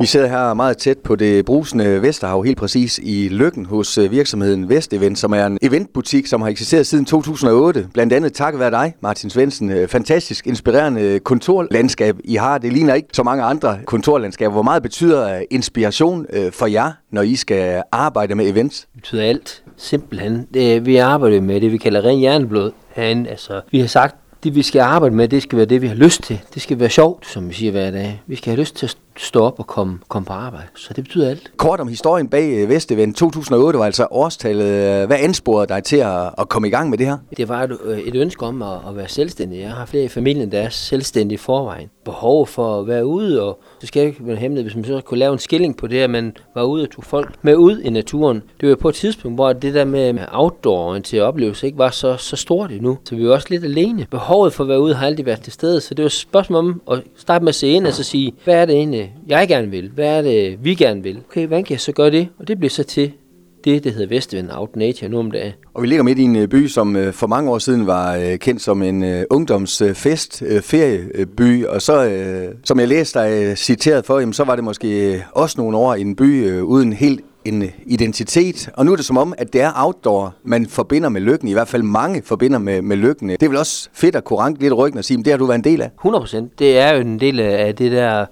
Vi sidder her meget tæt på det brusende Vesterhav, helt præcis i Lykken hos øh, virksomheden Vestevent, som er en eventbutik, som har eksisteret siden 2008. Blandt andet takket være dig, Martin Svendsen. Øh, fantastisk inspirerende kontorlandskab, I har. Det ligner ikke så mange andre kontorlandskaber. Hvor meget betyder øh, inspiration for jer, når I skal arbejde med events? Det betyder alt. Simpelthen. Det, vi arbejder med det, vi kalder ren hjerneblod herinde. Altså, vi har sagt, det vi skal arbejde med, det skal være det, vi har lyst til. Det skal være sjovt, som vi siger hver dag. Vi skal have lyst til at stå op og komme, komme på arbejde. Så det betyder alt. Kort om historien bag øh, Vestevent 2008 var altså årstallet. Hvad ansporede dig til at, at komme i gang med det her? Det var et, øh, et ønske om at, at være selvstændig. Jeg har flere i familien, der er selvstændige i forvejen. Behov for at være ude, og det skal ikke være hemmeligt, hvis man så kunne lave en skilling på det, at man var ude og tog folk med ud i naturen. Det var på et tidspunkt, hvor det der med outdoor-orienteret oplevelse ikke var så, så stort endnu. Så vi var også lidt alene. Behovet for at være ude har aldrig været til stede, så det var et spørgsmål om at starte med at se ind og så sige, hvad er det egentlig, jeg gerne vil? Hvad er det, vi gerne vil? Okay, hvordan kan jeg så gøre det? Og det bliver så til det, der hedder Vestvind Out Nature nu om dagen. Og vi ligger midt i en øh, by, som øh, for mange år siden var øh, kendt som en ungdomsfest, ferieby, og så, som jeg læste dig citeret for, jamen, så var det måske også nogle år i en by uden helt en identitet, og nu er det som om, at det er outdoor, man forbinder med lykken, i hvert fald mange forbinder med, med lykken. Det er vel også fedt at kunne ranke lidt ryggen og sige, det har du været en del af? 100%. Det er jo en del af det der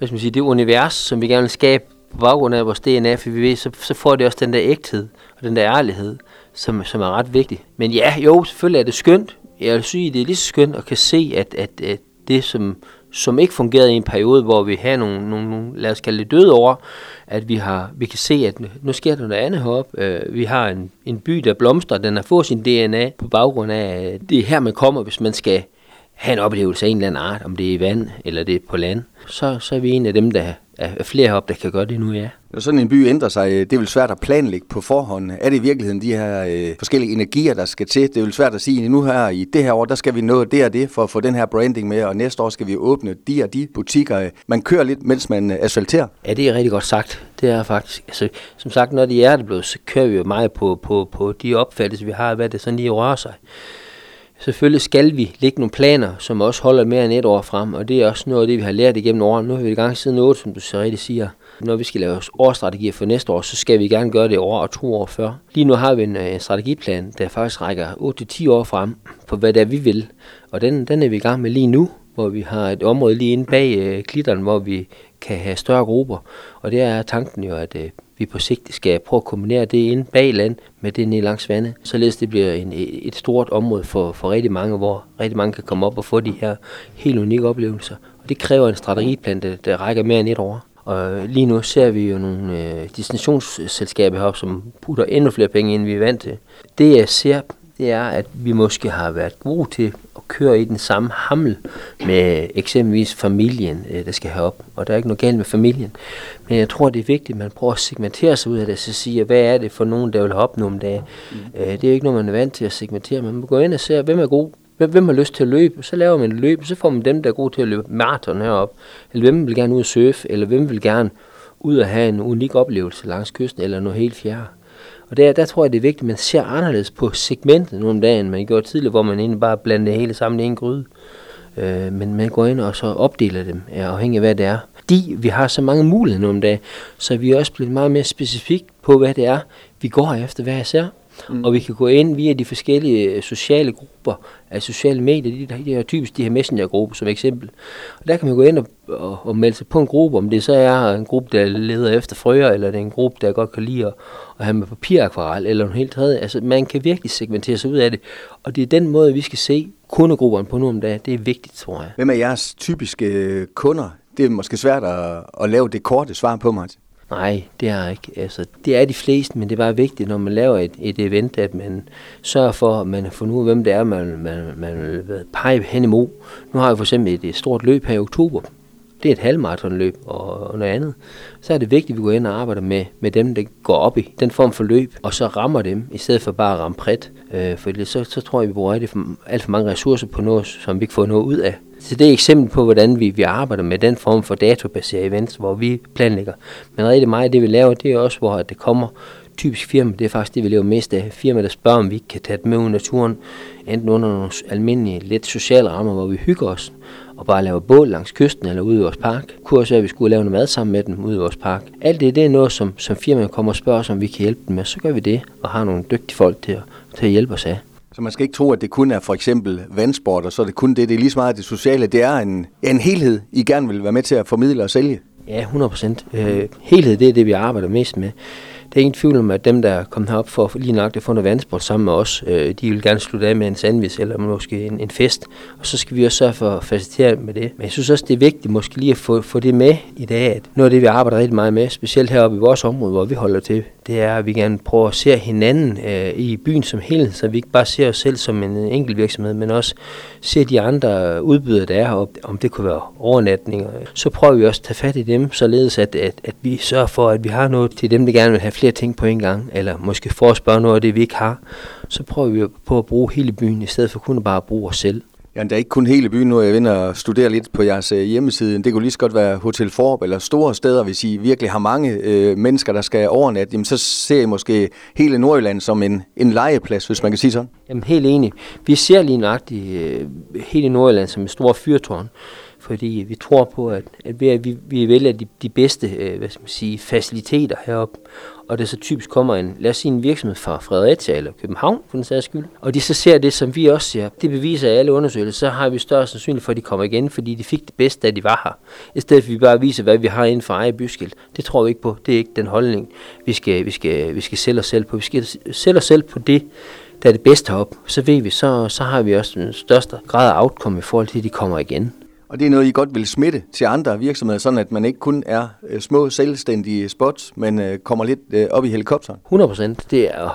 hvad skal man sige, det univers, som vi gerne vil skabe på baggrund af vores DNA, for vi ved, så, så får det også den der ægthed og den der ærlighed, som, som er ret vigtig. Men ja, jo, selvfølgelig er det skønt. Jeg vil sige, det er lige så skønt at kan se, at, at, at det, som, som ikke fungerede i en periode, hvor vi har nogle, nogle, nogle lad os kalde det døde over, at vi, har, vi kan se, at nu sker der noget andet heroppe. Øh, vi har en, en by, der blomstrer, den har fået sin DNA på baggrund af, at det er her, man kommer, hvis man skal have en oplevelse af en eller anden art, om det er i vand eller det er på land, så, så er vi en af dem, der er flere heroppe, der kan gøre det nu, ja. Når sådan en by ændrer sig, det er vel svært at planlægge på forhånd. Er det i virkeligheden de her øh, forskellige energier, der skal til? Det er vel svært at sige, nu her i det her år, der skal vi nå det og det for at få den her branding med, og næste år skal vi åbne de og de butikker. Man kører lidt, mens man asfalterer. Ja, det er rigtig godt sagt. Det er faktisk, altså, som sagt, når de er det blevet, så kører vi jo meget på, på, på de opfattelser, vi har, hvad det sådan lige rører sig. Selvfølgelig skal vi lægge nogle planer, som også holder mere end et år frem, og det er også noget af det, vi har lært igennem årene. Nu har vi i gang siden 8, som du så rigtig siger. Når vi skal lave årsstrategier for næste år, så skal vi gerne gøre det år og to år før. Lige nu har vi en, en strategiplan, der faktisk rækker 8-10 år frem på, hvad det er, vi vil. Og den, den er vi i gang med lige nu, hvor vi har et område lige inde bag øh, klitteren, hvor vi kan have større grupper. Og det er tanken jo, at øh, vi på sigt skal prøve at kombinere det ind bag land med det ned langs vandet, således det bliver en, et stort område for, for rigtig mange, hvor rigtig mange kan komme op og få de her helt unikke oplevelser. Og det kræver en strategiplan, der, der rækker mere end et år. Og lige nu ser vi jo nogle øh, destinationsselskaber heroppe, som putter endnu flere penge ind, vi er vant til. Det jeg ser det er, at vi måske har været gode til at køre i den samme hamel med eksempelvis familien, øh, der skal herop. Og der er ikke noget galt med familien. Men jeg tror, det er vigtigt, at man prøver at segmentere sig ud af det, så siger, hvad er det for nogen, der vil hoppe nogle dage. Mm. Øh, det er ikke noget, man er vant til at segmentere. Man må gå ind og se, hvem er god, hvem har lyst til at løbe, så laver man et løb, så får man dem, der er gode til at løbe maraton herop, eller hvem vil gerne ud og surfe, eller hvem vil gerne ud og have en unik oplevelse langs kysten, eller noget helt fjerde. Og der, der tror jeg, det er vigtigt, at man ser anderledes på segmentet nu om dagen, man gjorde tidligere, hvor man egentlig bare blandede det hele sammen i en gryde. Øh, men man går ind og så opdeler dem, ja, afhængig af hvad det er. Fordi vi har så mange muligheder nu om dagen, så vi er også blevet meget mere specifikke på, hvad det er, vi går efter hver især. Mm. Og vi kan gå ind via de forskellige øh, sociale grupper, altså sociale medier, de, de er typisk de her messengergrupper som eksempel. Og der kan man gå ind og, og, og melde sig på en gruppe, om det så er en gruppe, der leder efter frøer, eller det er en gruppe, der godt kan lide at, at have med papirakvarel, eller noget helt tredje. Altså man kan virkelig segmentere sig ud af det, og det er den måde, vi skal se kundegrupperne på nu om dagen. Det er vigtigt, tror jeg. Hvem er jeres typiske øh, kunder? Det er måske svært at, at lave det korte svar på, Martin. Nej, det er ikke. Altså, det er de fleste, men det er bare vigtigt, når man laver et, et event, at man sørger for, at man får nu, hvem det er, man, man, man vil pege hen imod. Nu har vi for eksempel et, et stort løb her i oktober. Det er et halvmaratonløb og, og noget andet. Så er det vigtigt, at vi går ind og arbejder med, med dem, der går op i den form for løb, og så rammer dem, i stedet for bare at ramme bredt. Øh, for så, så tror jeg, vi bruger alt for, alt for mange ressourcer på noget, som vi ikke får noget ud af. Så det er et eksempel på, hvordan vi, vi arbejder med den form for databaseret events, hvor vi planlægger. Men rigtig meget af det, vi laver, det er også, hvor det kommer typisk firma, det er faktisk det, vi lever mest af. Firma, der spørger, om vi ikke kan tage det med ud i naturen, enten under nogle almindelige, lidt sociale rammer, hvor vi hygger os, og bare laver bål langs kysten eller ude i vores park. Kurser, kunne også være, at vi skulle lave noget mad sammen med dem ude i vores park. Alt det, det er noget, som, som firmaet kommer og spørger os, om vi kan hjælpe dem med. Så gør vi det, og har nogle dygtige folk til at, til at hjælpe os af. Så man skal ikke tro, at det kun er for eksempel vandsport, og så er det kun det. Det er lige så meget det sociale. Det er en, en helhed, I gerne vil være med til at formidle og sælge. Ja, 100 procent. Øh, helhed, det er det, vi arbejder mest med. Det er ingen tvivl om, at dem, der er kommet herop for lige nok at få noget vandsport sammen med os, øh, de vil gerne slutte af med en sandwich eller måske en, en fest. Og så skal vi også sørge for at facilitere med det. Men jeg synes også, det er vigtigt måske lige at få, få det med i dag, at noget af det, vi arbejder rigtig meget med, specielt heroppe i vores område, hvor vi holder til, det er, at vi gerne prøver at se hinanden øh, i byen som helhed, så vi ikke bare ser os selv som en enkelt virksomhed, men også ser de andre udbydere, der er heroppe, om det kunne være overnatninger. Så prøver vi også at tage fat i dem, således at, at, at vi sørger for, at vi har noget til dem, der gerne vil have flere ting på en gang, eller måske forespørge noget af det, vi ikke har. Så prøver vi på at bruge hele byen, i stedet for kun at bare bruge os selv. Ja, der er ikke kun hele byen nu. Jeg vinder og studere lidt på jeres øh, hjemmeside. Det kunne lige så godt være Hotel Forb eller store steder, hvis I virkelig har mange øh, mennesker, der skal overnatte. Jamen, så ser I måske hele Nordjylland som en, en legeplads, hvis man kan sige sådan. Jamen, helt enig. Vi ser lige nøjagtigt øh, hele Nordjylland som en stor fyrtårn fordi vi tror på, at, at vi, vi, vi vælger de, de bedste øh, hvad skal man sige, faciliteter heroppe, og det så typisk kommer en, lad os sige en virksomhed fra Fredericia eller København, for den sags skyld, og de så ser det, som vi også ser, det beviser alle undersøgelser, så har vi større sandsynlighed for, at de kommer igen, fordi de fik det bedste, da de var her. I stedet for, at vi bare viser, hvad vi har inden for eget byskilt. Det tror vi ikke på. Det er ikke den holdning, vi skal, vi skal, vi skal sælge os selv på. Vi skal sælge os selv på det, der er det bedste op. Så ved vi, så, så har vi også den største grad af outcome i forhold til, at de kommer igen. Og det er noget, I godt vil smitte til andre virksomheder, sådan at man ikke kun er øh, små selvstændige spots, men øh, kommer lidt øh, op i helikopteren? 100 procent. Det er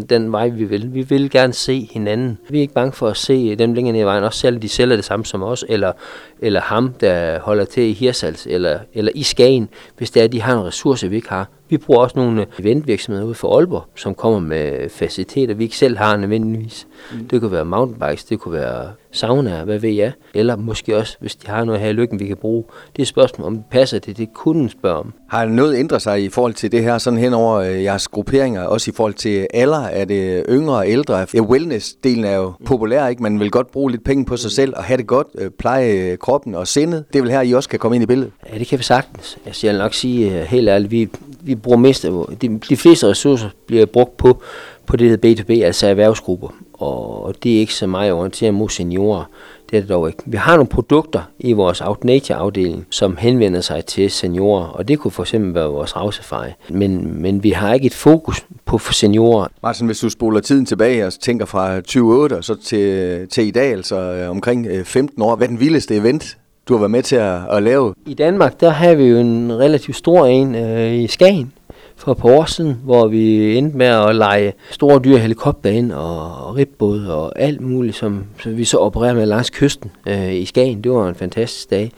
100% den vej, vi vil. Vi vil gerne se hinanden. Vi er ikke bange for at se dem længere ned i vejen, også selv de sælger det samme som os, eller, eller ham, der holder til i Hirsals, eller, eller i Skagen, hvis det er, at de har en ressource, vi ikke har. Vi bruger også nogle eventvirksomheder ude for Aalborg, som kommer med faciliteter, vi ikke selv har nødvendigvis. Mm. Det kunne være mountainbikes, det kunne være sauna, hvad ved jeg. Eller måske også, hvis de har noget her i lykken, vi kan bruge. Det er et spørgsmål, om det passer til det, kunden spørger om. Har noget ændret sig i forhold til det her, sådan hen over øh, jeres grupperinger, også i forhold til alder? Er det yngre og ældre? Ja, wellness-delen er jo populær, ikke? Man vil godt bruge lidt penge på sig selv og have det godt, øh, pleje kroppen og sindet. Det er vel her, I også kan komme ind i billedet? Ja, det kan vi sagtens. Jeg skal nok sige øh, helt ærligt, vi, vi bruger mest af, de, de fleste ressourcer bliver brugt på, på det, der B2B, altså erhvervsgrupper. Og det er ikke så meget orienteret mod seniorer. Det er det dog ikke. Vi har nogle produkter i vores Outnature-afdeling, som henvender sig til seniorer, og det kunne for eksempel være vores rausefej. Men, men vi har ikke et fokus på seniorer. Martin, hvis du spoler tiden tilbage og tænker fra 2008 og så til, til i dag, altså øh, omkring øh, 15 år, hvad er den vildeste event, du har været med til at, at lave? I Danmark, der har vi jo en relativt stor en øh, i Skagen for et par år siden, hvor vi endte med at lege store dyre helikopter ind og ribbåde og alt muligt, som, som vi så opererer med langs kysten øh, i Skagen. Det var en fantastisk dag.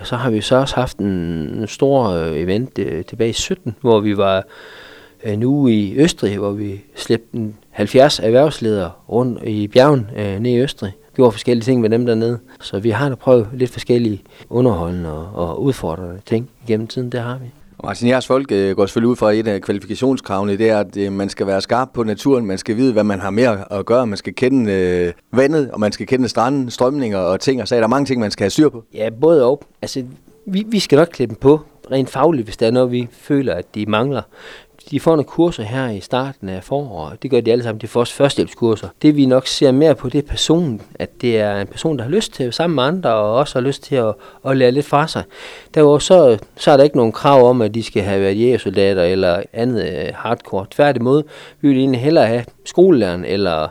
Og så har vi så også haft en, en stor øh, event øh, tilbage i 17, hvor vi var øh, nu i Østrig, hvor vi slæbte 70 erhvervsledere rundt i bjergen øh, ned i Østrig gjorde forskellige ting med dem dernede. Så vi har da prøvet lidt forskellige underholdende og, og udfordrende ting gennem tiden, det har vi. Martin, jeres folk øh, går selvfølgelig ud fra et af kvalifikationskravene, det er, at øh, man skal være skarp på naturen, man skal vide, hvad man har mere at gøre, man skal kende øh, vandet, og man skal kende stranden, strømninger og ting, og så er der mange ting, man skal have styr på. Ja, både og. Altså, vi, vi skal nok dem på, rent fagligt, hvis der er noget, vi føler, at de mangler de får nogle kurser her i starten af foråret. Det gør de alle sammen. De får også førstehjælpskurser. Det vi nok ser mere på, det er personen. At det er en person, der har lyst til at sammen med andre, og også har lyst til at, at lære lidt fra sig. Derudover så, så er der ikke nogen krav om, at de skal have været jægersoldater eller andet øh, hardcore. Tværtimod, vi vil egentlig hellere have skolelæreren eller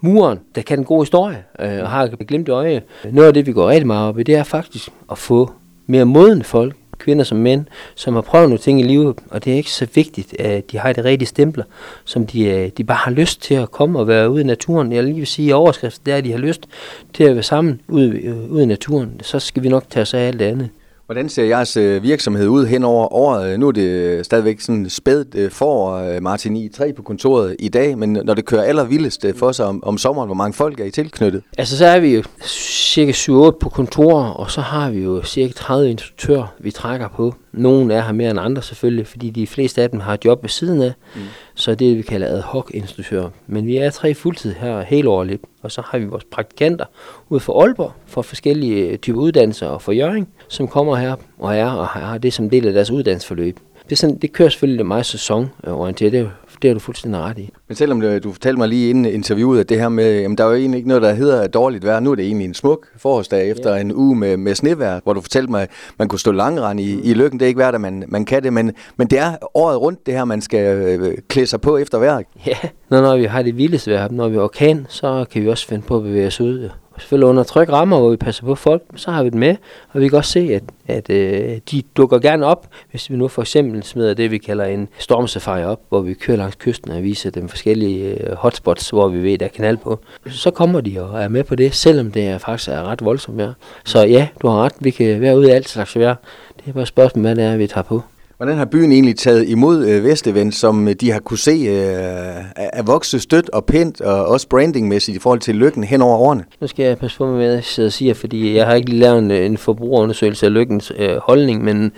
muren, der kan en god historie øh, og har glemt øje. Noget af det, vi går rigtig meget op i, det er faktisk at få mere modne folk kvinder som mænd, som har prøvet nogle ting i livet, og det er ikke så vigtigt, at de har det rigtige stempler, som de, øh, de bare har lyst til at komme og være ude i naturen. Jeg lige vil sige, at overskriften er, at de har lyst til at være sammen ude, øh, ude i naturen. Så skal vi nok tage os af alt det andet. Hvordan ser jeres øh, virksomhed ud hen over året? Nu er det stadigvæk sådan spædt for Martin i 3 på kontoret i dag, men når det kører allervildest for sig om, om sommeren, hvor mange folk er I tilknyttet? Altså så er vi jo cirka 7-8 på kontoret, og så har vi jo cirka 30 instruktører, vi trækker på Nogle er her mere end andre selvfølgelig, fordi de fleste af dem har job ved siden af. Mm. Så det er det, vi kalder ad hoc instruktører. Men vi er tre fuldtid her hele året, og så har vi vores praktikanter ude for Aalborg for forskellige øh, typer uddannelser og for Jøring, som kommer her og er og har det som del af deres uddannelsesforløb. Det, er sådan, det kører selvfølgelig meget sæsonorienteret. Det det har du fuldstændig ret i. Men selvom du fortalte mig lige inden interviewet, at det her med, jamen der er jo egentlig ikke noget, der hedder dårligt vejr. Nu er det egentlig en smuk forårsdag efter ja. en uge med, med snevejr, hvor du fortalte mig, at man kunne stå langrand i, i lykken. Det er ikke værd, at man, man kan det, men, men det er året rundt det her, man skal øh, klæde sig på efter vejr. Ja, når, når vi har det vildeste vejr, når vi er orkan, så kan vi også finde på at bevæge os ud selvfølgelig under tryk rammer, hvor vi passer på folk, så har vi det med, og vi kan også se, at, at øh, de dukker gerne op, hvis vi nu for eksempel smider det, vi kalder en stormsafari op, hvor vi kører langs kysten og viser dem forskellige øh, hotspots, hvor vi ved, der er kanal på. Så kommer de og er med på det, selvom det er faktisk er ret voldsomt vejr. Så ja, du har ret, vi kan være ude i alt slags vejr. Det er bare et spørgsmål, hvad det er, vi tager på. Hvordan har byen egentlig taget imod øh, Vestevent, som øh, de har kunne se øh, er vokset stødt og pænt, og også brandingmæssigt i forhold til lykken hen over årene? Nu skal jeg passe på med, hvad jeg sidder og siger, fordi jeg har ikke lige lavet en, øh, en forbrugerundersøgelse af lykkens øh, holdning, men,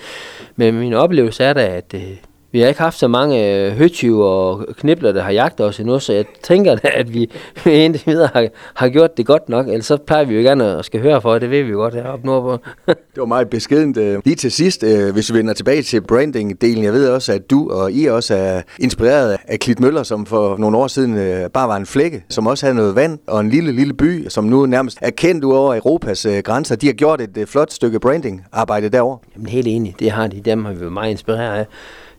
men min oplevelse er da, at øh, vi har ikke haft så mange øh, høtyve og knibler, der har jagtet os endnu, så jeg tænker da, at vi indtil videre har, har gjort det godt nok. Ellers så plejer vi jo gerne at skal høre for, det ved vi jo godt heroppe nordpå. det var meget beskedent. Øh, lige til sidst, øh, hvis vi vender tilbage til branding-delen, jeg ved også, at du og I også er inspireret af Klit Møller, som for nogle år siden bare var en flække, som også havde noget vand og en lille, lille by, som nu nærmest er kendt ud over Europas grænser. De har gjort et flot stykke branding-arbejde derovre. Jamen helt enig, det har de. Dem har vi været meget inspireret af.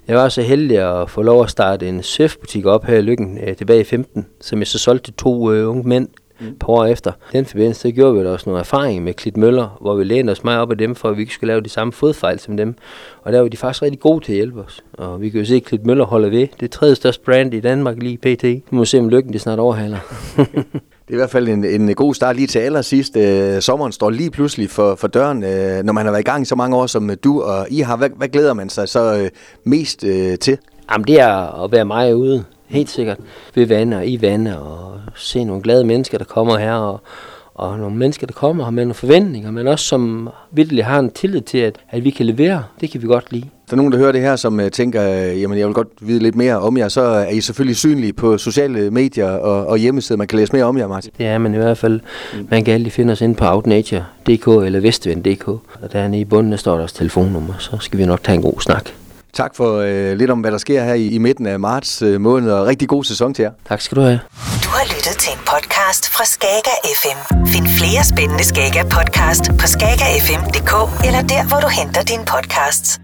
Jeg var så heldig at få lov at starte en surfbutik op her i Lykken øh, tilbage i 15, som jeg så solgte til to øh, unge mænd mm. på år efter. Den forbindelse så gjorde vi også nogle erfaringer med Klit Møller, hvor vi lænede os meget op af dem, for at vi ikke skulle lave de samme fodfejl som dem. Og der var de faktisk rigtig gode til at hjælpe os. Og vi kan jo se, at Klit Møller holder ved. Det er tredje største brand i Danmark lige pt. Vi må se, om Lykken det snart overhaler. Det er i hvert fald en, en god start lige til allersidst. Øh, sommeren står lige pludselig for, for døren. Øh, når man har været i gang så mange år, som øh, du og I har, hvad, hvad glæder man sig så øh, mest øh, til? Jamen, det er at være meget ude, helt sikkert. Ved vand og i vand, og se nogle glade mennesker, der kommer her, og, og nogle mennesker, der kommer her med nogle forventninger, men også som virkelig har en tillid til, at, at vi kan levere. Det kan vi godt lide. Der er nogen, der hører det her, som uh, tænker, uh, jamen jeg vil godt vide lidt mere om jer, så er I selvfølgelig synlige på sociale medier og, og hjemmesider. Man kan læse mere om jer, Martin. Det er man i hvert fald. Man kan altid finde os ind på outnature.dk eller vestvind.dk. Og derinde i bunden der står der også telefonnummer, så skal vi nok tage en god snak. Tak for uh, lidt om, hvad der sker her i, i midten af marts uh, måned, og rigtig god sæson til jer. Tak skal du have. Du har lyttet til en podcast fra Skager FM. Find flere spændende Skager podcast på skagerfm.dk eller der, hvor du henter dine podcasts.